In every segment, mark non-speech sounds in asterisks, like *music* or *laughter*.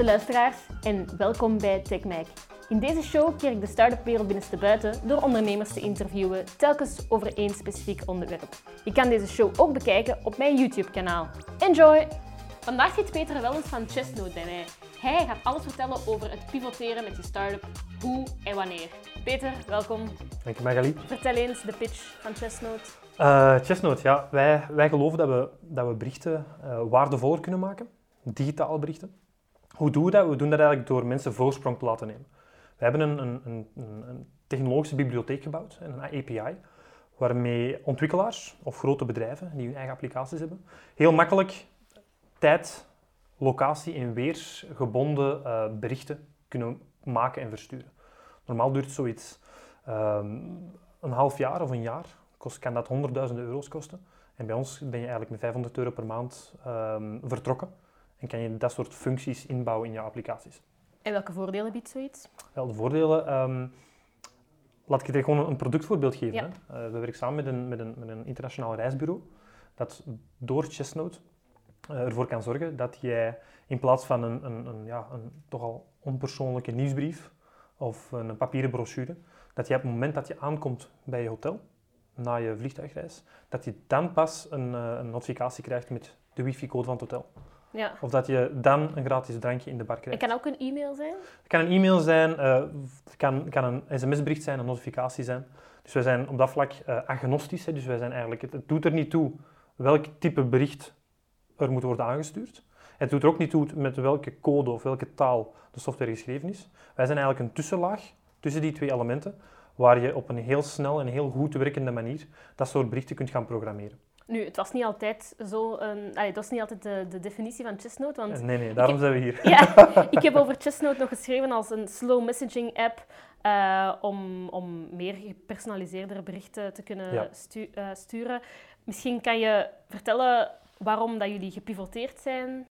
beste luisteraars en welkom bij TechMac. In deze show keer ik de start-up wereld binnenstebuiten door ondernemers te interviewen, telkens over één specifiek onderwerp. Je kan deze show ook bekijken op mijn YouTube-kanaal. Enjoy! Vandaag zit Peter Wellens van Chestnode bij mij. Hij gaat alles vertellen over het pivoteren met je start-up, hoe en wanneer. Peter, welkom. Dank je, Magali. Vertel eens de pitch van Chestnode. Uh, Chestnode, ja. Wij, wij geloven dat we, dat we berichten uh, waardevoller kunnen maken. Digitaal berichten. Hoe doen we dat? We doen dat eigenlijk door mensen voorsprong te laten nemen. We hebben een, een, een, een technologische bibliotheek gebouwd, een API, waarmee ontwikkelaars of grote bedrijven die hun eigen applicaties hebben, heel makkelijk tijd, locatie en weersgebonden uh, berichten kunnen maken en versturen. Normaal duurt zoiets um, een half jaar of een jaar. Kost, kan dat honderdduizenden euro's kosten. En bij ons ben je eigenlijk met 500 euro per maand um, vertrokken. En kan je dat soort functies inbouwen in je applicaties. En welke voordelen biedt zoiets? Wel, de voordelen... Um, laat ik je gewoon een productvoorbeeld geven. Ja. Hè. Uh, we werken samen met een, met, een, met een internationaal reisbureau dat door Chestnode uh, ervoor kan zorgen dat jij in plaats van een, een, een, ja, een toch al onpersoonlijke nieuwsbrief of een papieren brochure, dat je op het moment dat je aankomt bij je hotel, na je vliegtuigreis, dat je dan pas een, uh, een notificatie krijgt met de wifi-code van het hotel. Ja. Of dat je dan een gratis drankje in de bar krijgt. Het kan ook een e-mail zijn? Het kan een e-mail zijn, uh, het kan, kan een sms-bericht zijn, een notificatie zijn. Dus wij zijn op dat vlak uh, agnostisch. Hè. Dus wij zijn eigenlijk, het, het doet er niet toe welk type bericht er moet worden aangestuurd. Het doet er ook niet toe met welke code of welke taal de software geschreven is. Wij zijn eigenlijk een tussenlaag tussen die twee elementen, waar je op een heel snel en heel goed werkende manier dat soort berichten kunt gaan programmeren. Nu, het was niet altijd zo. Um, allee, het was niet altijd de, de definitie van Chestnode. Want nee, nee, daarom heb, zijn we hier. *laughs* Ja, *laughs* ik heb over Chestnode nog geschreven als een slow messaging app uh, om, om meer gepersonaliseerdere berichten te kunnen Ja. stu uh, sturen. Misschien kan je vertellen waarom dat jullie gepivoteerd zijn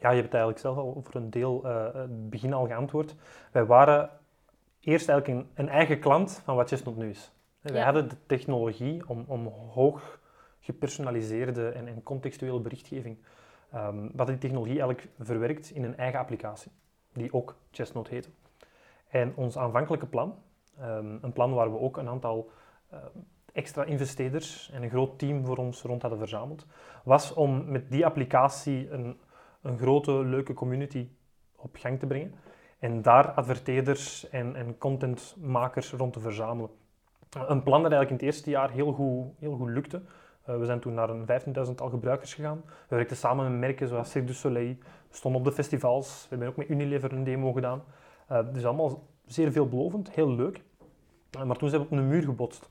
Ja, je hebt het eigenlijk zelf al voor een deel uh, het begin al geantwoord. Wij waren eerst eigenlijk een, een eigen klant van wat Chestnut nu is. Wij Ja. hadden de technologie om, om hoog gepersonaliseerde en, en contextuele berichtgeving, um, wat die technologie eigenlijk verwerkt in een eigen applicatie, die ook Chestnut heette. En ons aanvankelijke plan, um, een plan waar we ook een aantal uh, extra investeerders en een groot team voor ons rond hadden verzameld, was om met die applicatie een een grote, leuke community op gang te brengen. En daar adverteerders en, en contentmakers rond te verzamelen. Een plan dat eigenlijk in het eerste jaar heel goed, heel goed lukte. Uh, we zijn toen naar een 15.000-tal gebruikers gegaan. We werkten samen met merken zoals Cirque du Soleil. Stonden op de festivals. We hebben ook met Unilever een demo gedaan. Uh, dus allemaal zeer veelbelovend, heel leuk. Uh, maar toen zijn we op een muur gebotst.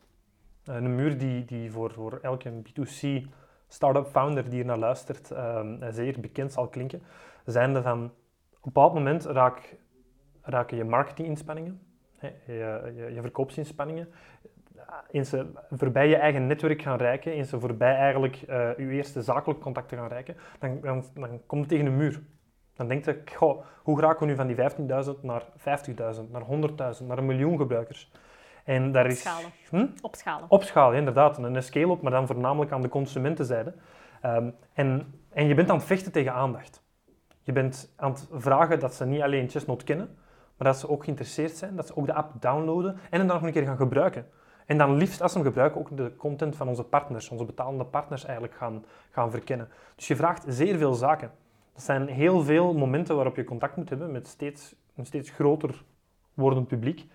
een muur die, die voor, voor elke B2C start-up founder die naar luistert um, zeer bekend zal klinken, zijnde van op een bepaald moment raak, raken je marketinginspanningen, je, je, je verkoopsinspanningen, eens ze voorbij je eigen netwerk gaan reiken, ze voorbij eigenlijk uh, je eerste zakelijk contact te gaan reiken, dan, dan, dan kom je tegen een muur. Dan denk je, goh, hoe geraken we nu van die 15.000 naar 50.000, naar 100.000, naar een miljoen gebruikers? En daar is, Opschalen. Hm? Opschalen. Opschalen, inderdaad. Een scale-up, maar dan voornamelijk aan de consumentenzijde. Um, en, en je bent aan het vechten tegen aandacht. Je bent aan het vragen dat ze niet alleen Chestnut kennen, maar dat ze ook geïnteresseerd zijn, dat ze ook de app downloaden en hem dan nog een keer gaan gebruiken. En dan liefst, als ze hem gebruiken, ook de content van onze partners, onze betalende partners eigenlijk gaan, gaan verkennen. Dus je vraagt zeer veel zaken. Dat zijn heel veel momenten waarop je contact moet hebben met steeds, een steeds groter wordend publiek.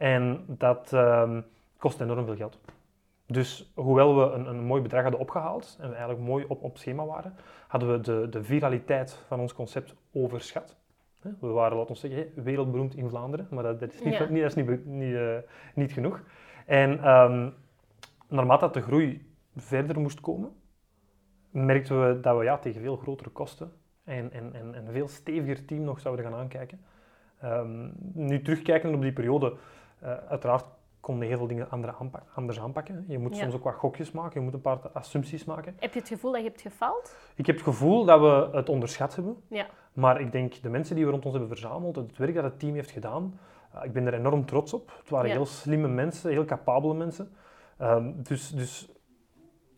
En dat um, kost enorm veel geld. Dus hoewel we een, een mooi bedrag hadden opgehaald en we eigenlijk mooi op, op schema waren, hadden we de, de viraliteit van ons concept overschat. We waren, laten we zeggen, wereldberoemd in Vlaanderen, maar dat, dat is, niet, Ja. niet, dat is niet, niet, uh, niet genoeg. En um, naarmate dat de groei verder moest komen, merkten we dat we ja, tegen veel grotere kosten en, en, en een veel steviger team nog zouden gaan aankijken. Ehm, nu terugkijken op die periode, uh, uiteraard konden heel veel dingen andere aanpak, anders aanpakken. Je moet soms ook wat gokjes maken, je moet een paar assumpties maken. Heb je het gevoel dat je hebt gefaald? Ik heb het gevoel dat we het onderschat hebben. Ja. Maar ik denk, de mensen die we rond ons hebben verzameld, het werk dat het team heeft gedaan, uh, ik ben er enorm trots op. Het waren heel slimme mensen, heel capabele mensen. Um, dus, dus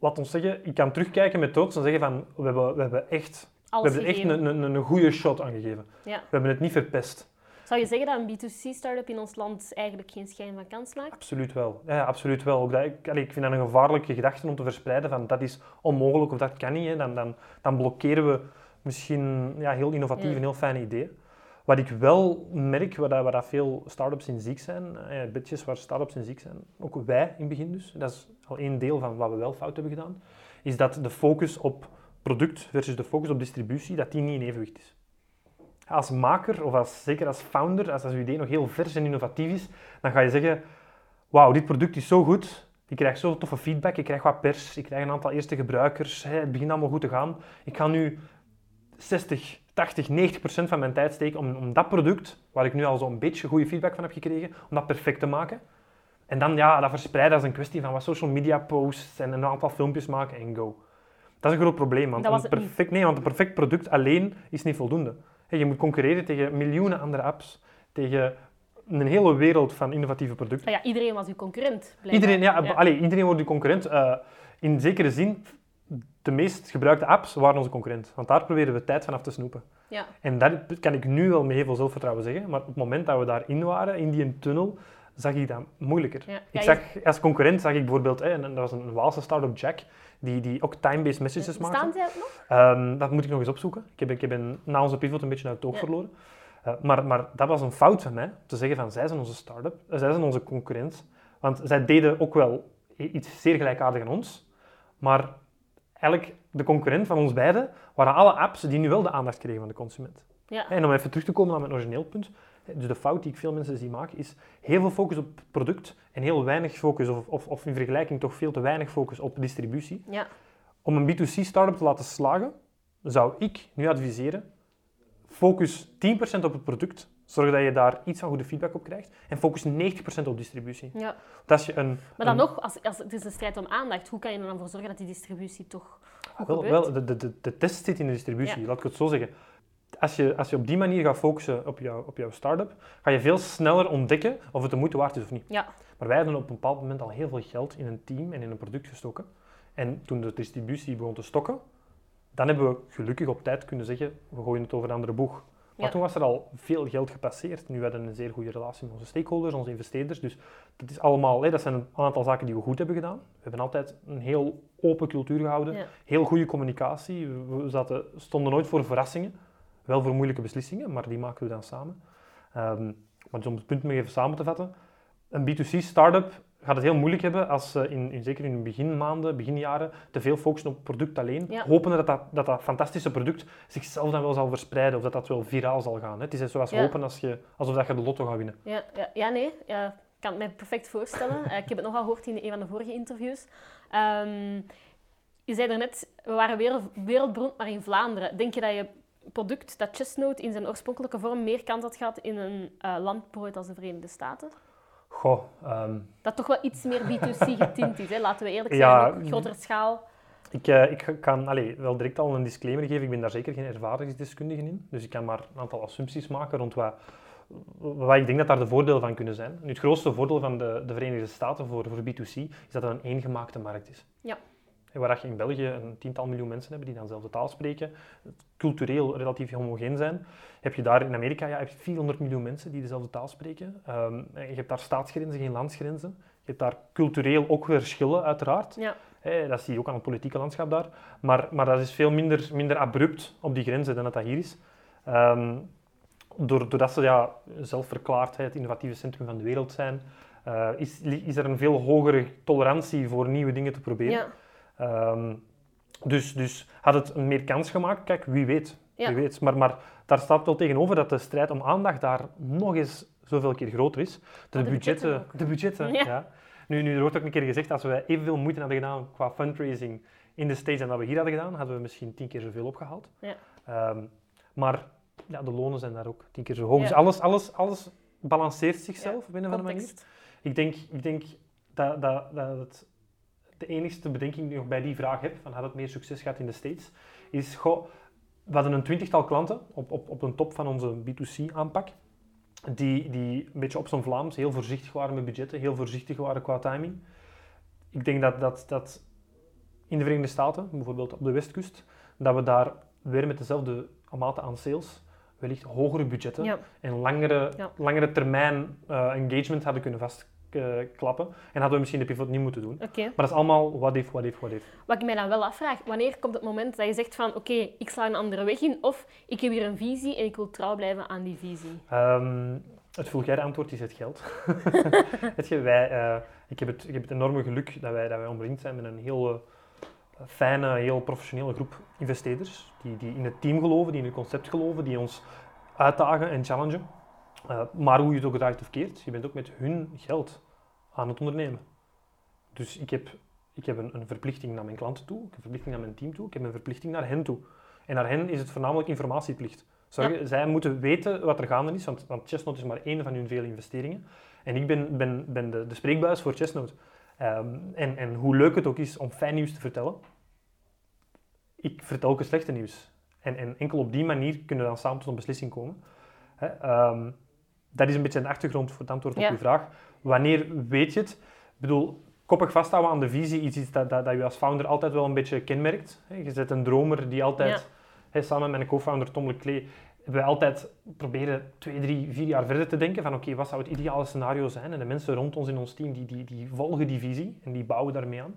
laat ons zeggen, ik kan terugkijken met trots en zeggen van, we hebben, we hebben echt, we hebben echt een, een, een goede shot aangegeven. Ja. We hebben het niet verpest. Zou je zeggen dat een B2C-startup in ons land eigenlijk geen schijn van kans maakt? Absoluut wel. Ja, absoluut wel. Ook dat, ik, ik vind dat een gevaarlijke gedachte om te verspreiden van dat is onmogelijk of dat kan niet. Hè. Dan, dan, dan blokkeren we misschien ja, heel innovatieve en heel fijne ideeën. Wat ik wel merk, waar, dat, waar dat veel start-ups in ziek zijn, eh, bedjes waar start-ups in ziek zijn, ook wij in het begin dus, dat is al één deel van wat we wel fout hebben gedaan, is dat de focus op product versus de focus op distributie, dat die niet in evenwicht is. Als maker, of als, zeker als founder, als, als je idee nog heel vers en innovatief is, dan ga je zeggen, wauw, dit product is zo goed, ik krijg zoveel toffe feedback, ik krijg wat pers, ik krijg een aantal eerste gebruikers, het begint allemaal goed te gaan. Ik ga nu 60, 80, 90 procent van mijn tijd steken om, om dat product, waar ik nu al zo'n beetje goede feedback van heb gekregen, om dat perfect te maken. En dan ja, dat verspreiden als een kwestie van wat social media posts en een aantal filmpjes maken en go. Dat is een groot probleem, want, een perfect, nee, want een perfect product alleen is niet voldoende. Je moet concurreren tegen miljoenen andere apps, tegen een hele wereld van innovatieve producten. Ah ja, iedereen was uw concurrent. Iedereen, ja, ja. Iedereen wordt uw concurrent. Uh, in zekere zin de meest gebruikte apps waren onze concurrent. Want daar proberen we tijd vanaf te snoepen. Ja. En dat kan ik nu wel met heel veel zelfvertrouwen zeggen. Maar op het moment dat we daarin waren, in die tunnel, zag ik dat moeilijker. Ja. ik zag, als concurrent zag ik bijvoorbeeld, hè, en dat was een Waalse start-up, Jack, die, die ook time-based messages maakte. Staan zij nog? Um, dat moet ik nog eens opzoeken. Ik heb, ik heb een, na onze pivot een beetje uit het oog verloren. Uh, maar, maar dat was een fout van mij, te zeggen van zij zijn onze start-up, uh, zij zijn onze concurrent. Want zij deden ook wel iets zeer gelijkaardig aan ons, maar eigenlijk de concurrent van ons beiden waren alle apps die nu wel de aandacht kregen van de consument. Ja. En om even terug te komen naar mijn origineel punt. Dus de fout die ik veel mensen zie maken, is heel veel focus op product en heel weinig focus, of, of, of in vergelijking toch veel te weinig focus op distributie. Ja. Om een B2C-startup te laten slagen, zou ik nu adviseren, focus 10% op het product, zorg dat je daar iets van goede feedback op krijgt, en focus 90% op distributie. Ja. Dat je een, maar dan nog, als, als, het is een strijd om aandacht, hoe kan je er dan voor zorgen dat die distributie toch goed wel, wel de, de, de, test zit in de distributie, laat ik het zo zeggen. Als je, als je op die manier gaat focussen op, jou, op jouw start-up, ga je veel sneller ontdekken of het de moeite waard is of niet. Ja. Maar wij hadden op een bepaald moment al heel veel geld in een team en in een product gestoken. En toen de distributie begon te stokken, dan hebben we gelukkig op tijd kunnen zeggen, we gooien het over een andere boeg. Maar toen was er al veel geld gepasseerd. Nu hadden we een zeer goede relatie met onze stakeholders, onze investeerders. Dus dat, is allemaal, hè, dat zijn een aantal zaken die we goed hebben gedaan. We hebben altijd een heel open cultuur gehouden, ja. heel goede communicatie. We zaten, stonden nooit voor verrassingen, wel voor moeilijke beslissingen, maar die maken we dan samen. Um, maar dus om het punt nog even samen te vatten, een B2C-startup gaat het heel moeilijk hebben als ze in, in, zeker in de beginmaanden, beginjaren, te veel focussen op product alleen. Ja. Hopen dat dat, dat dat fantastische product zichzelf dan wel zal verspreiden of dat dat wel viraal zal gaan. Hè. Het is zoals Ja. hopen als je, alsof dat je de lotto gaat winnen. Ja, ja, ja nee. Ja, ik kan het mij perfect voorstellen. Eh, ik heb het nogal gehoord in een van de vorige interviews. Ehm, je zei daarnet, we waren wereld, wereldberoemd, maar in Vlaanderen. Denk je dat je product, dat chestnut in zijn oorspronkelijke vorm, meer kans had gehad in een eh, land als de Verenigde Staten? Goh, ehm, Dat toch wel iets meer B2C getint is, hè? laten we eerlijk Ja, zijn. Op grotere schaal. ik, eh, ik kan allee, wel direct al een disclaimer geven. Ik ben daar zeker geen ervaringsdeskundige in. Dus ik kan maar een aantal assumpties maken rond wat, wat ik denk dat daar de voordelen van kunnen zijn. Nu, het grootste voordeel van de, de Verenigde Staten voor, voor B2C is dat het een eengemaakte markt is. Ja. Waar je in België een tiental miljoen mensen hebben die dan dezelfde taal spreken, cultureel relatief homogeen zijn, heb je daar in Amerika ja, heb je 400 miljoen mensen die dezelfde taal spreken. Ehm, en je hebt daar staatsgrenzen, geen landsgrenzen. Je hebt daar cultureel ook weer verschillen, uiteraard. Ja. Dat zie je ook aan het politieke landschap daar. Maar, maar dat is veel minder, minder abrupt op die grenzen dan dat dat hier is. Door- doordat ze ja, zelf verklaard hè, het innovatieve centrum van de wereld zijn, eh, is, is er een veel hogere tolerantie voor nieuwe dingen te proberen. Ja. Ehm, dus, dus had het meer kans gemaakt? Kijk, wie weet. Ja. Wie weet. Maar, maar daar staat wel tegenover dat de strijd om aandacht daar nog eens zoveel keer groter is. De, de budgetten. De budgetten, Ja. ja. Nu, nu, er wordt ook een keer gezegd, als we evenveel moeite hadden gedaan qua fundraising in de States dan dat we hier hadden gedaan, hadden we misschien tien keer zoveel opgehaald. Ja. Ehm, maar ja, de lonen zijn daar ook tien keer zo hoog. Ja. Dus alles, alles, alles balanceert zichzelf op een of andere manier. Ik denk, ik denk dat, dat, dat het de enigste bedenking die ik nog bij die vraag heb, van had het meer succes gehad in de States, is, goh, we hadden een twintigtal klanten op, op, op een top van onze B2C-aanpak, die, die een beetje op zijn Vlaams heel voorzichtig waren met budgetten, heel voorzichtig waren qua timing. Ik denk dat, dat, dat in de Verenigde Staten, bijvoorbeeld op de Westkust, dat we daar weer met dezelfde mate aan sales wellicht hogere budgetten Ja. en langere, Ja. langere termijn eh, engagement hadden kunnen vastklappen. en hadden we misschien de pivot niet moeten doen. Maar dat is allemaal what if, what if, what if. Wat ik mij dan wel afvraag, wanneer komt het moment dat je zegt van oké, ik sla een andere weg in of ik heb hier een visie en ik wil trouw blijven aan die visie? Ehm, het vulgaire antwoord is het geld. *laughs* Weet je, wij, eh, ik, heb het, ik heb het enorme geluk dat wij, dat wij omringd zijn met een heel eh, fijne, heel professionele groep investeerders. Die, die in het team geloven, die in het concept geloven, die ons uitdagen en challengen. Eh, maar hoe je het ook draait of keert, je bent ook met hun geld aan het ondernemen. Dus ik heb, ik heb een, een verplichting naar mijn klanten toe, ik heb een verplichting naar mijn team toe, ik heb een verplichting naar hen toe. En naar hen is het voornamelijk informatieplicht. Zij moeten weten wat er gaande is, want, want Chestnut is maar één van hun vele investeringen. En ik ben, ben, ben de, de spreekbuis voor Chestnut. Ehm, en, en hoe leuk het ook is om fijn nieuws te vertellen, ik vertel ook het slechte nieuws. En, en enkel op die manier kunnen we dan samen tot een beslissing komen. Ehm, dat is een beetje de achtergrond voor het antwoord op Ja. uw vraag. Wanneer weet je het? Ik bedoel, koppig vasthouden aan de visie is iets dat, dat, dat je als founder altijd wel een beetje kenmerkt. Je bent een dromer die altijd, Ja. samen met mijn co-founder Tom hebben wij altijd proberen twee, drie, vier jaar verder te denken van oké, wat zou het ideale scenario zijn? En de mensen rond ons in ons team, die, die, die volgen die visie en die bouwen daarmee aan.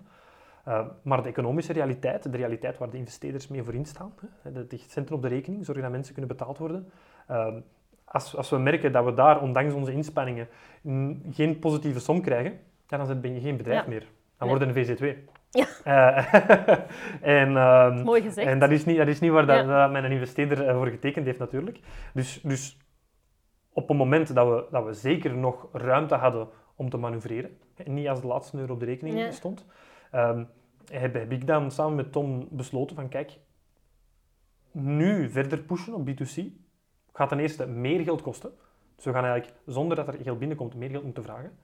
Uh, maar de economische realiteit, de realiteit waar de investeerders mee voor instaan, hè, het centen op de rekening, zorgen dat mensen kunnen betaald worden. Uh, als, als we merken dat we daar, ondanks onze inspanningen, geen positieve som krijgen, dan ben je geen bedrijf Ja. meer. Dan Nee. worden een VZ2. Ja. *laughs* Eh, *laughs* en, ehm, Mooi gezegd. en dat is niet, dat is niet waar dat, Ja. dat mijn investeerder eh, voor getekend heeft natuurlijk. Dus, dus op het moment dat we, dat we zeker nog ruimte hadden om te manoeuvreren, en niet als de laatste euro op de rekening Ja. stond, ehm, heb, heb ik dan samen met Tom besloten van kijk, nu verder pushen op B2C gaat ten eerste meer geld kosten. Dus we gaan eigenlijk, zonder dat er geld binnenkomt, meer geld moeten vragen.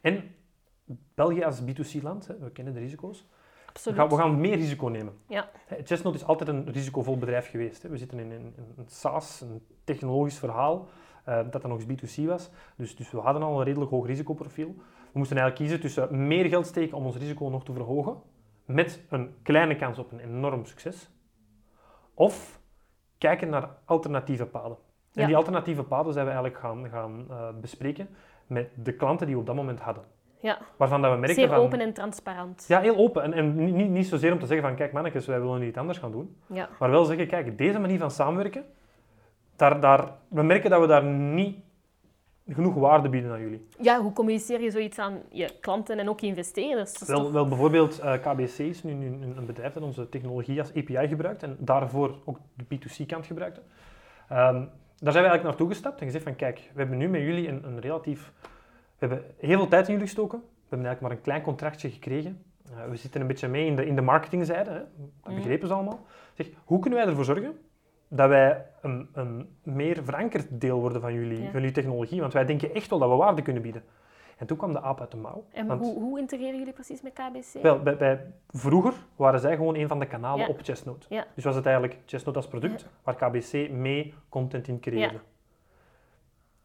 En België als B2C-land, hè, we kennen de risico's, we Absoluut. gaan, we gaan meer risico nemen. Ja. Chestnut is altijd een risicovol bedrijf geweest. Hè. We zitten in een, een, een SaaS, een technologisch verhaal, eh, dat dan nog eens B2C was. Dus, dus we hadden al een redelijk hoog risicoprofiel. We moesten eigenlijk kiezen tussen meer geld steken om ons risico nog te verhogen, met een kleine kans op een enorm succes, of kijken naar alternatieve paden. En die alternatieve paden zijn we eigenlijk gaan, gaan eh, bespreken met de klanten die we op dat moment hadden. Ja. Waarvan dat we merkten Zeer van... open en transparant. Ja, heel open. En, en niet- niet, zozeer om te zeggen van, kijk mannetjes, wij willen iets anders gaan doen. Ja. Maar wel zeggen, kijk, deze manier van samenwerken, daar, daar, we merken dat we daar niet genoeg waarde bieden aan jullie. Ja, hoe communiceer je zoiets aan je klanten en ook je investeerders? Wel, toch- wel bijvoorbeeld eh, KBC is nu, nu een, bedrijf dat onze technologie als API gebruikt en daarvoor ook de B2C-kant gebruikte. Ehm, daar zijn we eigenlijk naartoe gestapt en gezegd van, kijk, we hebben nu met jullie een, een relatief... We hebben heel veel tijd in jullie gestoken. We hebben eigenlijk maar een klein contractje gekregen. Eh, we zitten een beetje mee in de, in de marketingzijde. Hè. Dat Mhm. begrepen ze allemaal. Zeg, hoe kunnen wij ervoor zorgen dat wij een, een meer verankerd deel worden van jullie, Ja. jullie technologie? Want wij denken echt wel dat we waarde kunnen bieden. En toen kwam de aap uit de mouw. En Want- hoe, hoe integreren jullie precies met KBC? wel, bij, bij- vroeger waren zij gewoon een van de kanalen Ja. op Chestnut. Ja. Dus was het eigenlijk Chestnut als product, waar KBC mee content in creëerde. Ja.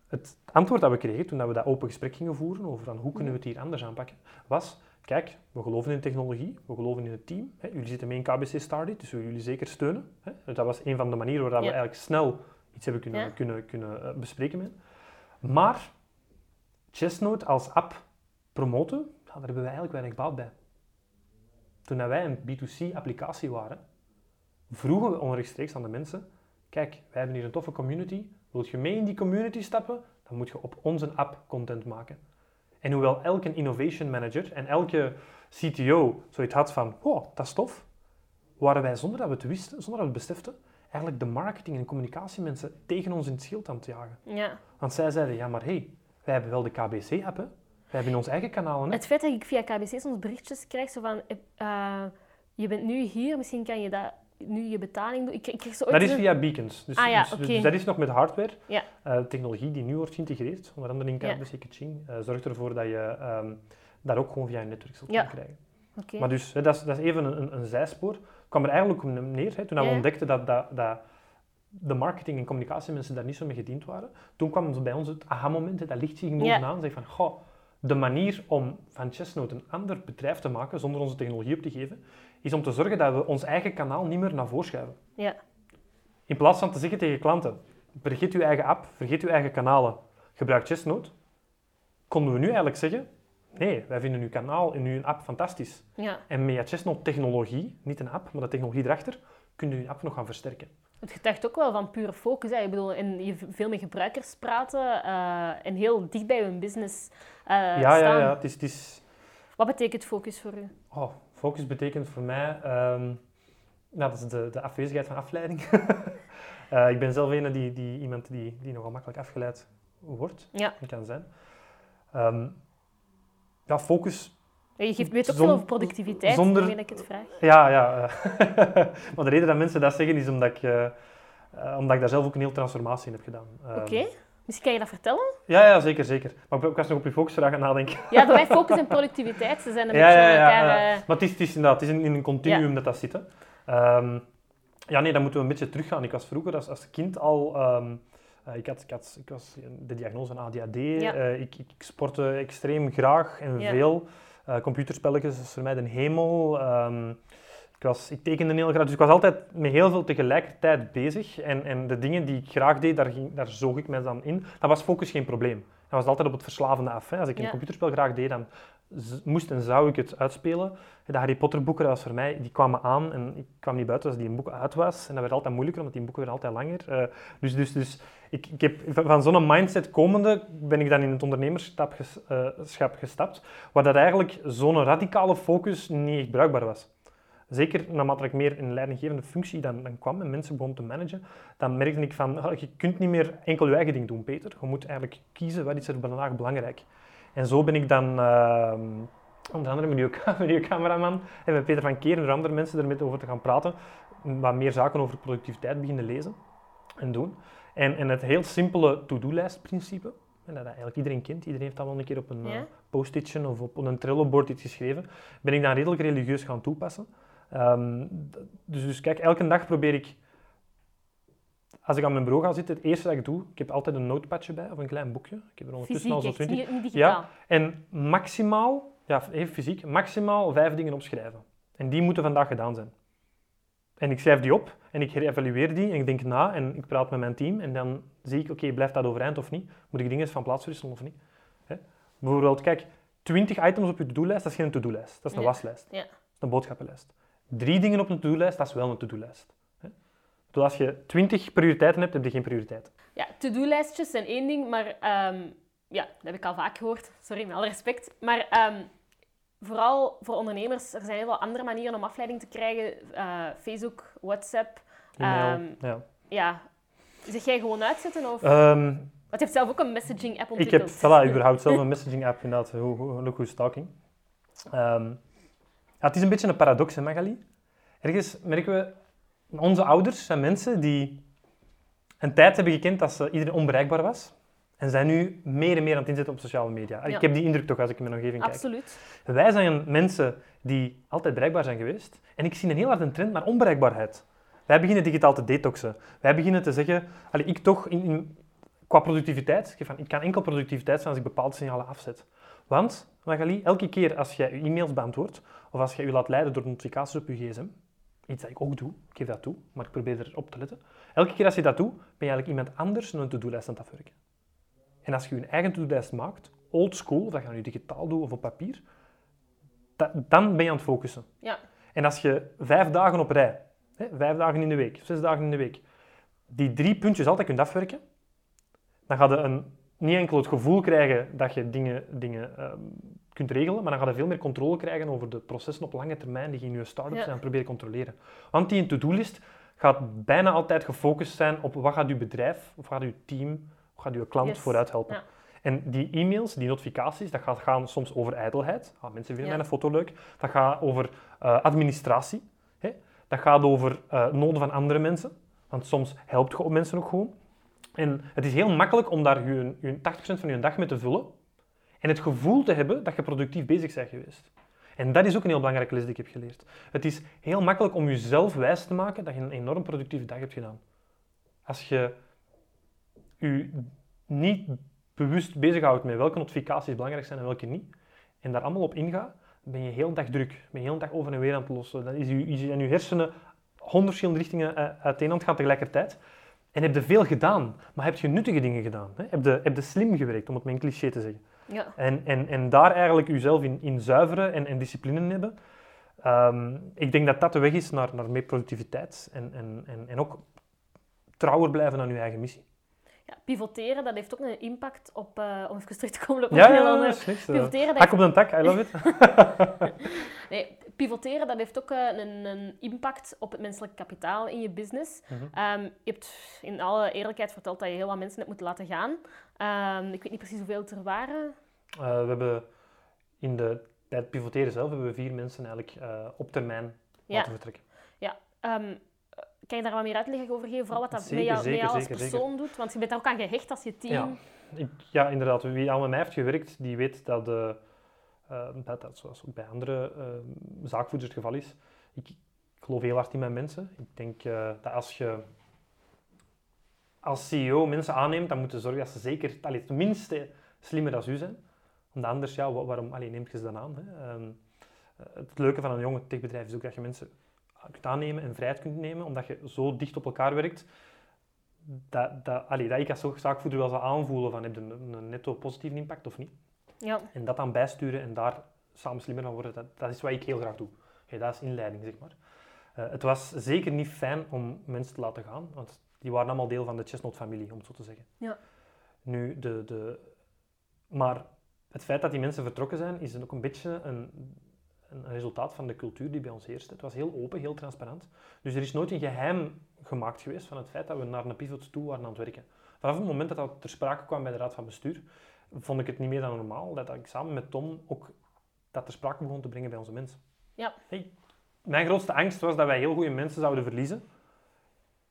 Het antwoord dat we kregen toen we dat open gesprek gingen voeren over van hoe kunnen we het hier anders aanpakken, was, kijk, we geloven in technologie, we geloven in het team. Hè, jullie zitten mee in KBC Stardate, dus we willen jullie zeker steunen. Hè. Dus dat was een van de manieren waarop we eigenlijk snel iets hebben kunnen, Ja. kunnen, kunnen eh, bespreken met. Maar Chestnut als app promoten, daar hebben wij eigenlijk weinig baat bij. Toen dat wij een B2C-applicatie waren, vroegen we onrechtstreeks aan de mensen, kijk, wij hebben hier een toffe community, wilt je mee in die community stappen, dan moet je op onze app content maken. En hoewel elke innovation manager en elke CTO zoiets had van, oh, dat is tof, waren wij zonder dat we het wisten, zonder dat we het beseften, eigenlijk de marketing- en communicatiemensen tegen ons in het schild aan het jagen. Ja. Want zij zeiden, ja maar hé, hey, wij hebben wel de KBC-app, hè. wij hebben ons eigen kanalen. Hè. Het feit dat ik via KBC soms berichtjes krijg, zo van, eh, je bent nu hier, misschien kan je dat nu je betaling doet? Ik, ik kreeg zo Dat is via beacons. Dus, Ah ja, dus- dus dat is nog met hardware. Ja. Eh, technologie die nu wordt geïntegreerd, onder andere in Ja. KBC Kaching, eh, zorgt ervoor dat je ehm dat ook gewoon via je netwerk zult Ja. kunnen krijgen. Oké. Maar dus, hè, dat, is, dat is even een, een, een zijspoor. kwam er eigenlijk op neer, hè, toen Ja, we ja. ontdekten dat, dat, dat de marketing- en communicatiemensen daar niet zo mee gediend waren. Toen kwam bij ons het aha-moment, dat lichtje ging bovenaan. Zeg van, goh, de manier om van Chestnode een ander bedrijf te maken, zonder onze technologie op te geven, is om te zorgen dat we ons eigen kanaal niet meer naar voren schuiven. Ja. In plaats van te zeggen tegen klanten, vergeet uw eigen app, vergeet uw eigen kanalen, gebruik Chestnode, konden we nu eigenlijk zeggen, nee, wij vinden uw kanaal en uw app fantastisch. Ja. En met Chestnode technologie, niet een app, maar de technologie erachter, kunnen we je app nog gaan versterken. Het getuigt ook wel van pure focus. Hè. Ik bedoel, en je veel met gebruikers praten eh, en heel dicht bij hun business eh, ja, ja, staan. ja, het is... Het is Wat betekent focus voor u? oh, focus betekent voor mij... ehm, nou, dat is de, de afwezigheid van afleiding. *laughs* Eh, ik ben zelf een die, die, iemand die, die nogal makkelijk afgeleid wordt, Ja. en kan zijn. Ehm, ja, focus Ja, Je geeft, weet ook veel over productiviteit, zonder- ik het vraag. Ja, ja. *laughs* maar de reden dat mensen dat zeggen is omdat ik, eh, eh, omdat ik daar zelf ook een heel transformatie in heb gedaan. Ehm, Oké. Misschien kan je dat vertellen? Ja, ja, zeker, zeker. Maar ik, was nog op je focusvraag aan nadenken. Ja, bij mij *laughs* focus en productiviteit, ze zijn een Ja, beetje ja, ja, elkaar... ja. eh, Maar het is, het is inderdaad, het is in, in een continuum dat dat zit. Hè. Ehm, ja, nee, dan moeten we een beetje teruggaan. Ik was vroeger als, als kind al... ehm, eh, ik, had, ik, had, ik was de diagnose van ADHD. Ik, ik sportte extreem graag en veel. Eh, computerspelletjes is voor mij de hemel. Ehm, ik, was, ik tekende heel graag, dus ik was altijd met heel veel tegelijkertijd bezig. En, en de dingen die ik graag deed, daar, ging, daar zoog ik mij dan in. Dan was focus geen probleem. Dat was altijd op het verslavende af. Hè. Als ik een computerspel graag deed, dan moest en zou ik het uitspelen. De Harry Potter boeken, dat voor mij, die kwamen aan en ik kwam niet buiten als die een boek uit was. En dat werd altijd moeilijker, omdat die boeken werden altijd langer. Eh, dus dus, dus ik, ik heb, van zo'n mindset komende ben ik dan in het ondernemerschap eh, gestapt, waar dat eigenlijk zo'n radicale focus niet echt bruikbaar was. Zeker naarmate ik meer in een leidinggevende functie dan, dan kwam en mensen begon te managen, dan merkte ik van, ah, je kunt niet meer enkel je eigen ding doen, Peter. Je moet eigenlijk kiezen, wat is er vandaag belangrijk. En zo ben ik dan, ehm, onder andere met uw, met uw cameraman en met Peter van Keer en andere mensen er met over te gaan praten, wat meer zaken over productiviteit beginnen lezen en doen. En, en het heel simpele to-do-lijst-principe, en dat eigenlijk iedereen kent, iedereen heeft dat wel een keer op een Ja. eh, post-itje of op een Trello-bord iets geschreven, ben ik dan redelijk religieus gaan toepassen. Ehm, dus, dus kijk, elke dag probeer ik, als ik aan mijn bureau ga zitten, het eerste dat ik doe, ik heb altijd een notepadje bij of een klein boekje. Ik heb er ondertussen fysiek, al zo'n echt, 20. niet, niet digitaal. En maximaal, ja, even fysiek, maximaal vijf dingen opschrijven. En die moeten vandaag gedaan zijn. En ik schrijf die op en ik herevalueer die en ik denk na en ik praat met mijn team en dan zie ik, oké, blijft dat overeind of niet? Moet ik dingen eens van plaats verwisselen of niet? Hè? Bijvoorbeeld, kijk, 20 items op je to-do-lijst, dat is geen to-do-lijst. Dat is een Ja. waslijst. Ja. Dat is een boodschappenlijst. Drie dingen op een to-do-lijst, dat is wel een to-do-lijst. Dus als je 20 prioriteiten hebt, heb je geen prioriteit. Ja, to-do-lijstjes zijn één ding, maar ehm, ja, dat heb ik al vaak gehoord. Sorry, met alle respect. Maar ehm, vooral voor ondernemers, er zijn heel veel andere manieren om afleiding te krijgen. Eh, Facebook, WhatsApp. E-mail, Ehm, ja. Ja, zeg jij gewoon uitzetten? Of... Want je hebt zelf ook een messaging-app Ik ontwikkeld. heb, voilà, überhaupt zelf een messaging app, inderdaad. Hoe, hoe, look who's talking. Ja, het is een beetje een paradox, hè, Magali? Ergens merken we, onze ouders zijn mensen die een tijd hebben gekend dat ze iedereen onbereikbaar was. En zijn nu meer en meer aan het inzetten op sociale media. Ja. Ik heb die indruk toch als ik in mijn omgeving kijk. Absoluut. Wij zijn mensen die altijd bereikbaar zijn geweest. En ik zie een heel hard een trend naar onbereikbaarheid. Wij beginnen digitaal te detoxen. Wij beginnen te zeggen, allee, ik toch in, in- qua productiviteit, ik, van, ik kan enkel productiviteit zijn als ik bepaalde signalen afzet. Want, Magali, elke keer als jij je e-mails beantwoordt, of als jij je laat leiden door notificaties op je gsm, iets dat ik ook doe, ik geef dat toe, maar ik probeer erop te letten. Elke keer als je dat doet, ben je eigenlijk iemand anders een to-do-lijst aan het afwerken. En als je je eigen to-do-lijst maakt, old school, of dat je nu digitaal doet of op papier, da- dan ben je aan het focussen. Ja. En als je vijf dagen op rij, hè, vijf dagen in de week, zes dagen in de week, die drie puntjes altijd kunt afwerken, dan ga je een, niet enkel het gevoel krijgen dat je dingen, dingen ehm, kunt regelen, maar dan ga je veel meer controle krijgen over de processen op lange termijn die je in je start-up Ja. zijn proberen controleren. Want die to-do-list gaat bijna altijd gefocust zijn op wat gaat je bedrijf, of gaat je team, of gaat je klant Yes. vooruit helpen. Ja. En die e-mails, die notificaties, dat gaat gaan soms over ijdelheid. Ah, mensen vinden Ja. mijn foto leuk. Dat gaat over eh, administratie. Hè? Dat Dat gaat over uh, noden van andere mensen. Want soms helpt je mensen ook gewoon. En het is heel makkelijk om daar je, je 80% van je dag mee te vullen. En het gevoel te hebben dat je productief bezig bent geweest. En dat is ook een heel belangrijke les die ik heb geleerd. Het is heel makkelijk om jezelf wijs te maken dat je een enorm productieve dag hebt gedaan. Als je je niet bewust bezighoudt met welke notificaties belangrijk zijn en welke niet, en daar allemaal op ingaat, ben je heel dag druk. Ben je heel dag over en weer aan het lossen. Dan is je, je, hersenen honderd verschillende richtingen uh, uiteen aan het gaan tegelijkertijd. En heb je veel gedaan, maar heb je nuttige dingen gedaan. Hè? Heb, je, heb slim gewerkt, om het met een cliché te zeggen. Ja. En, en, en daar eigenlijk jezelf in, in zuiveren en, en discipline in hebben. Ehm, ik denk dat dat de weg is naar, naar meer productiviteit en, en, en, en ook trouwer blijven aan je eigen missie. Ja, pivoteren, dat heeft ook een impact op, uh, om even terug te komen op ja, een heel ja, dat niks, uh, Pivoteren, Hak op de tak, I love it. *laughs* nee, pivoteren, dat heeft ook uh, een, een, impact op het menselijk kapitaal in je business. Mhm. um, je hebt in alle eerlijkheid verteld dat je heel wat mensen hebt moeten laten gaan. Um, ik weet niet precies hoeveel het er waren. we hebben in de, pivoteren zelf hebben we vier mensen eigenlijk op termijn laten vertrekken. Ja, um, kan je daar wat meer uitleg over geven? Vooral wat dat zeker, met jou, zeker, met jou als zeker, persoon doet? Want je bent daar ook aan gehecht als je team. Ja, ik, ja inderdaad. Wie al met mij heeft gewerkt, die weet dat, uh, uh, dat, dat zoals ook bij andere uh, zaakvoerders het geval is. Ik, ik, geloof heel hard in mijn mensen. Ik denk dat als je als CEO mensen aanneemt, dan moet je zorgen dat ze zeker allee, tenminste slimmer dan u zijn. Omdat anders, ja, waarom allee, neemt je ze dan aan? Hè? Um, het leuke van een jonge techbedrijf is ook dat je mensen kunt aannemen en vrijheid kunt nemen, omdat je zo dicht op elkaar werkt, dat, dat, allee, dat ik als zaakvoerder wel zou aanvoelen van heb je een, een netto positieve impact of niet. Ja. En dat dan bijsturen en daar samen slimmer van worden, dat, dat is wat ik heel graag doe. Okay, dat is inleiding, zeg maar. Uh, het was zeker niet fijn om mensen te laten gaan, want die waren allemaal deel van de Chestnut-familie, om het zo te zeggen. Ja. Nu, de, de, maar het feit dat die mensen vertrokken zijn, is ook een beetje een, een resultaat van de cultuur die bij ons heerst. Het was heel open, heel transparant. Dus er is nooit een geheim gemaakt geweest van het feit dat we naar een pivot toe waren aan het werken. Vanaf het moment dat dat ter sprake kwam bij de raad van bestuur, vond ik het niet meer dan normaal dat ik samen met Tom ook dat ter sprake begon te brengen bij onze mensen. Ja. Hey, mijn grootste angst was dat wij heel goede mensen zouden verliezen.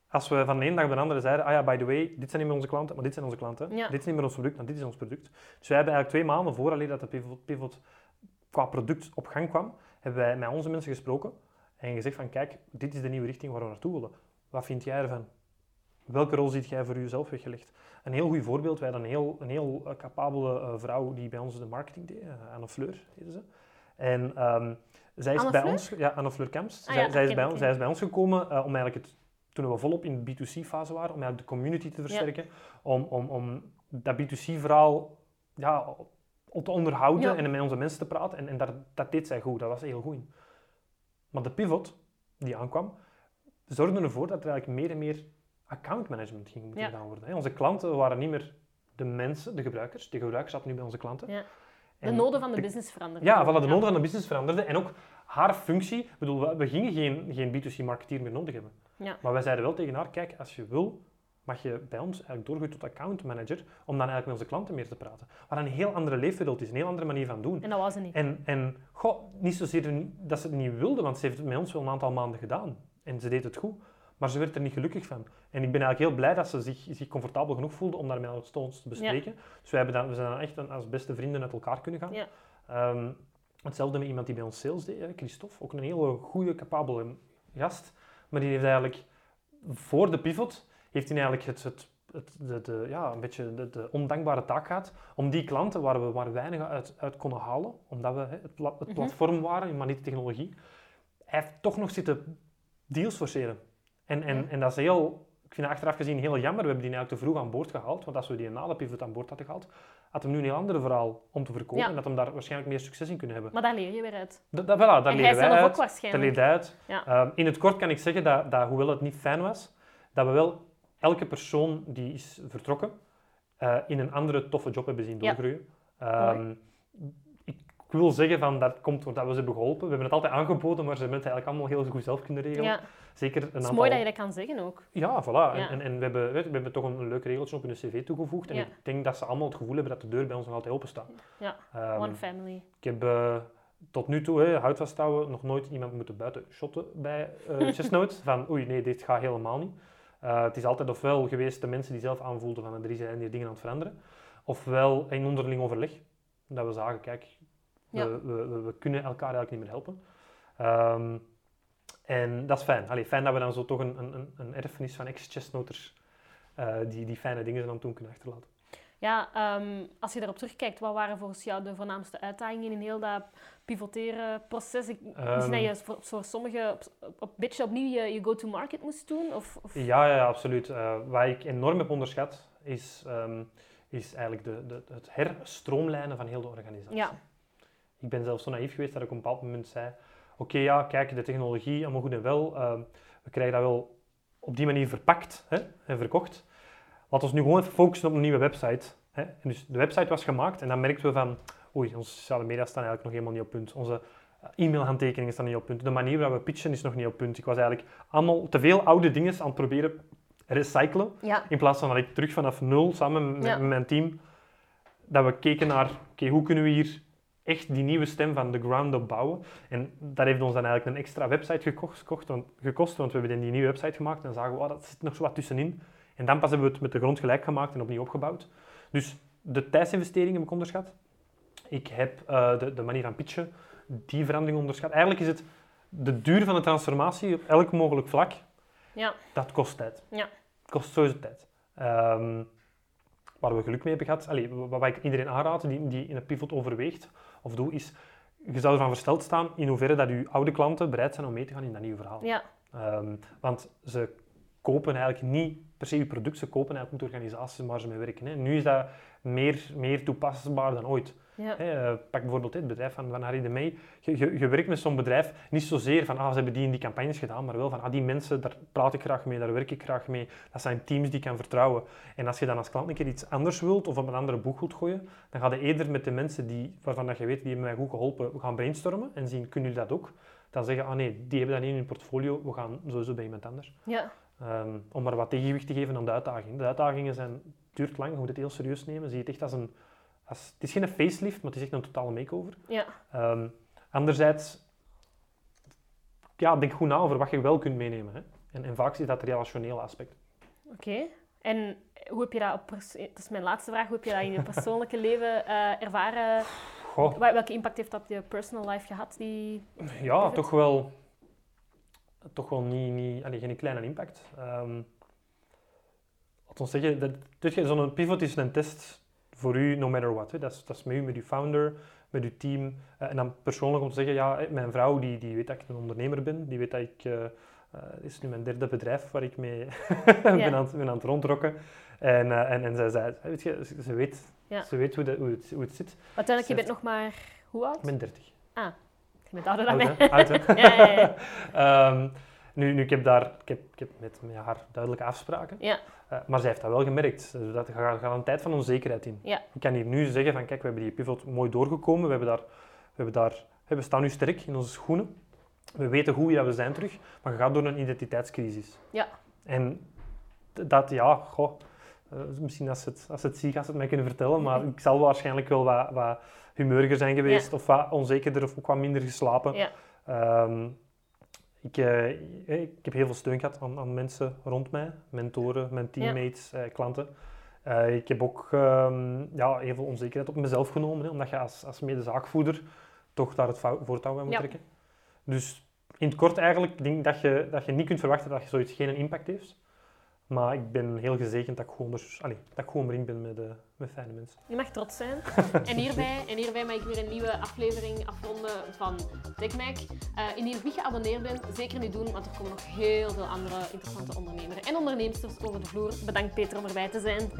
Als we van de ene dag op de andere zeiden, ah ja, by the way, dit zijn niet meer onze klanten, maar dit zijn onze klanten. Ja. Dit is niet meer ons product, maar dit is ons product. Dus wij hebben eigenlijk twee maanden voor alleen dat de pivot, pivot qua product op gang kwam, hebben wij met onze mensen gesproken en gezegd van kijk, dit is de nieuwe richting waar we naartoe willen. Wat vind jij ervan? Welke rol ziet jij voor jezelf weggelegd? Een heel goed voorbeeld, wij hadden een heel, een heel uh, capabele uh, vrouw die bij ons de marketing deed, uh, Anne Fleur heette ze. En um, zij is Anne bij Fleur? ons, ja, Anne Fleur Ah, zij, ja, zij, is bij, ons- zij is bij ons gekomen om eigenlijk het, toen we volop in de B2C-fase waren, om eigenlijk de community te versterken, om, om, om dat B2C-verhaal ja, te onderhouden Ja. en met onze mensen te praten. En, en dat, dat deed zij goed, dat was heel goed. Maar de pivot die aankwam, zorgde ervoor dat er eigenlijk meer en meer account management ging moeten Ja. gedaan worden. hè. Onze klanten waren niet meer de mensen, de gebruikers. De gebruikers zaten nu bij onze klanten. Ja. De En noden van de, de- business veranderen. Ja, voilà, de noden van de business veranderde. En ook haar functie. Bedoel, we, we gingen geen, geen B2C-marketeer meer nodig hebben. Ja. Maar wij zeiden wel tegen haar, kijk, als je wil, mag je bij ons eigenlijk doorgroeien tot account manager, om dan eigenlijk met onze klanten meer te praten. Wat een heel andere leefwereld is, een heel andere manier van doen. En dat was het niet. En, en goh, niet zozeer dat ze het niet wilde, want ze heeft het met ons wel een aantal maanden gedaan. En ze deed het goed, maar ze werd er niet gelukkig van. En ik ben eigenlijk heel blij dat ze zich, zich comfortabel genoeg voelde om daar met ons te bespreken. Dus we, hebben dan, we zijn dan echt als beste vrienden uit elkaar kunnen gaan. Ja. Ehm, hetzelfde met iemand die bij ons sales deed, Christophe. Ook een hele goede, capabele gast. Maar die heeft eigenlijk voor de pivot heeft hij eigenlijk het, het, het, de, de, ja, een beetje de, de ondankbare taak gehad om die klanten waar we maar weinig uit, uit konden halen, omdat we hè, het, pla- het Mhm. platform waren, maar niet de technologie, hij heeft toch nog zitten deals forceren. En, en, en dat is heel, ik vind het achteraf gezien heel jammer. We hebben die eigenlijk te vroeg aan boord gehaald, want als we die na de pivot aan boord hadden gehaald, had hem nu een heel ander verhaal om te verkopen Ja. en dat hem daar waarschijnlijk meer succes in kunnen hebben. Maar daar leer je weer uit. Dat, dat, voilà, daar en leren wij zelf ook uit. Dat waarschijnlijk. leert hij uit. Ja. Ehm, in het kort kan ik zeggen dat, dat, hoewel het niet fijn was, dat we wel elke persoon die is vertrokken eh, in een andere toffe job hebben zien Ja. doorgroeien. Ehm, ik, ik wil zeggen van dat komt doordat we ze hebben geholpen. We hebben het altijd aangeboden, maar ze hebben het eigenlijk allemaal heel goed zelf kunnen regelen. Ja, Zeker een het is aantal... mooi dat je dat kan zeggen ook. Ja, voilà. Ja. En, en, en we, hebben, we hebben toch een, een leuk regeltje op hun cv toegevoegd. En ik denk dat ze allemaal het gevoel hebben dat de deur bij ons nog altijd open staat. Ja, Ehm, One family. ik heb eh, tot nu toe, hè, hout vasthouden, nog nooit iemand moeten buiten shotten bij uh, *laughs* Chestnut. van oei, nee, dit gaat helemaal niet. Uh, het is altijd ofwel geweest de mensen die zelf aanvoelden van er zijn hier dingen aan het veranderen, ofwel in onderling overleg. Dat we zagen, kijk, we, we, we, kunnen elkaar eigenlijk niet meer helpen. Um, en dat is fijn. Allee, fijn dat we dan zo toch een, een, een erfenis van ex-chestnoters uh, die, die fijne dingen dan toen kunnen achterlaten. Ja, um, als je daarop terugkijkt, wat waren volgens jou de voornaamste uitdagingen in heel dat pivoteren proces? Ik, um, misschien dat je voor, voor sommigen een beetje opnieuw je, je go-to-market moest doen? Of, of? Ja, ja, absoluut. Uh, wat ik enorm heb onderschat, is, um, is eigenlijk de, de, het herstroomlijnen van heel de organisatie. Ja. Ik ben zelfs zo naïef geweest dat ik op een bepaald moment zei oké, ja, kijk, de technologie, allemaal goed en wel. Uh, we krijgen dat wel op die manier verpakt hè, en verkocht. Laten we nu gewoon even focussen op een nieuwe website. Hè. En dus de website was gemaakt en dan merkten we van, oei, onze sociale media staan eigenlijk nog helemaal niet op punt. Onze eh, e-mailhandtekeningen staan niet op punt. De manier waarop we pitchen is nog niet op punt. Ik was eigenlijk allemaal te veel oude dingen aan het proberen recyclen. Ja. In plaats van dat ik terug vanaf nul, samen met, mijn team, dat we keken naar, oké, hoe kunnen we hier echt die nieuwe stem van de ground up bouwen. En dat heeft ons dan eigenlijk een extra website gekost, gekost want we hebben die nieuwe website gemaakt en zagen we, oh, dat zit nog zo wat tussenin. En dan pas hebben we het met de grond gelijk gemaakt en opnieuw opgebouwd. Dus de tijdsinvesteringen heb ik onderschat. Ik heb uh, de, de manier van pitchen, die verandering onderschat. Eigenlijk is het de duur van de transformatie op elk mogelijk vlak. Ja. Dat kost tijd. Ja. kost sowieso tijd. Um, waar we geluk mee hebben gehad, allee, wat ik iedereen aanraad die, die in een pivot overweegt of doet, is je zou ervan versteld staan in hoeverre dat je oude klanten bereid zijn om mee te gaan in dat nieuwe verhaal. Ja. Um, want ze kopen eigenlijk niet per se je product, ze kopen eigenlijk de organisaties waar ze mee werken. Hè. Nu is dat meer, meer toepasbaar dan ooit. Ja. Eh, pak bijvoorbeeld het bedrijf van, van Harry de Meij. Je, je, je werkt met zo'n bedrijf niet zozeer van ah, ze hebben die en die campagnes gedaan, maar wel van ah, die mensen, daar praat ik graag mee, daar werk ik graag mee. Dat zijn teams die ik kan vertrouwen. En als je dan als klant een keer iets anders wilt of op een andere boeg wilt gooien, dan ga je eerder met de mensen die, waarvan dat je weet, die hebben mij goed geholpen, gaan brainstormen en zien, kunnen jullie dat ook? Dan zeggen, ah nee, die hebben dat niet in hun portfolio, we gaan sowieso bij iemand anders. Ja. Um, om maar wat tegenwicht te geven aan de uitdagingen. De uitdagingen zijn, duurt lang, je moet het heel serieus nemen. Zie je het echt als een het is geen facelift, maar het is echt een totale makeover. Ja. Um, anderzijds, ja, denk goed na over wat je wel kunt meenemen. Hè. En, en vaak zit dat relationele aspect. Oké. En hoe heb je dat op... Dat is mijn laatste vraag. Hoe heb je dat in je *laughs* persoonlijke leven uh, ervaren? Goh. Welke impact heeft dat op je personal life gehad? Die... Ja, toch wel... Toch wel niet... niet allee, geen kleine impact. Um, laten we zeggen, zo'n pivot is een test voor u, no matter what. Hè. Dat, is, dat is met u, met uw founder, met uw team. Uh, en dan persoonlijk om te zeggen, ja, mijn vrouw die, die weet dat ik een ondernemer ben, die weet dat ik... Uh, is nu mijn derde bedrijf waar ik mee *laughs* ben, aan, ben aan het rondrokken. En, uh, en, en zij zei, weet je, ze, weet, ze weet hoe, het, hoe het zit. Uiteindelijk, je bent nog maar... Hoe oud? Ik ben 30. Ah, mij. Oud, hè? *laughs* ja, ja, ja. um, *laughs* nu, nu ik heb daar, ik heb, ik heb met, met haar duidelijke afspraken. Ja. Uh, maar zij heeft dat wel gemerkt. Dus dat gaat, gaat een tijd van onzekerheid in. Ja. Ik kan hier nu zeggen van, kijk, we hebben die pivot mooi doorgekomen. We, hebben daar, we, hebben daar, we staan nu sterk in onze schoenen. We weten hoe ja, we zijn terug. Maar je gaat door een identiteitscrisis. Ja. En dat, ja, goh, uh, misschien als het, als het zie, gaat het mij kunnen vertellen. Maar ik zal waarschijnlijk wel wat, wat humeuriger zijn geweest. Ja. Of wat onzekerder of ook wat minder geslapen. Ja. Um, ik, uh, ik heb heel veel steun gehad aan, aan mensen rond mij, mentoren, mijn teammates, uh, klanten. Ik heb ook um, ja, heel veel onzekerheid op mezelf genomen, hè, omdat je als, als medezaakvoerder toch daar het voortouw bij moet trekken. Dus in het kort eigenlijk, denk dat je, dat je niet kunt verwachten dat je zoiets geen impact heeft. Maar ik ben heel gezegend dat ik gewoon, er, allez, dat ik gewoon erin ben met, uh, met fijne mensen. Je mag trots zijn. *laughs* en, hierbij, en hierbij mag ik weer een nieuwe aflevering afronden van TechMac. Uh, indien je niet geabonneerd bent, zeker niet doen, want er komen nog heel veel andere interessante ondernemers en ondernemers over de vloer. Bedankt Peter om erbij te zijn.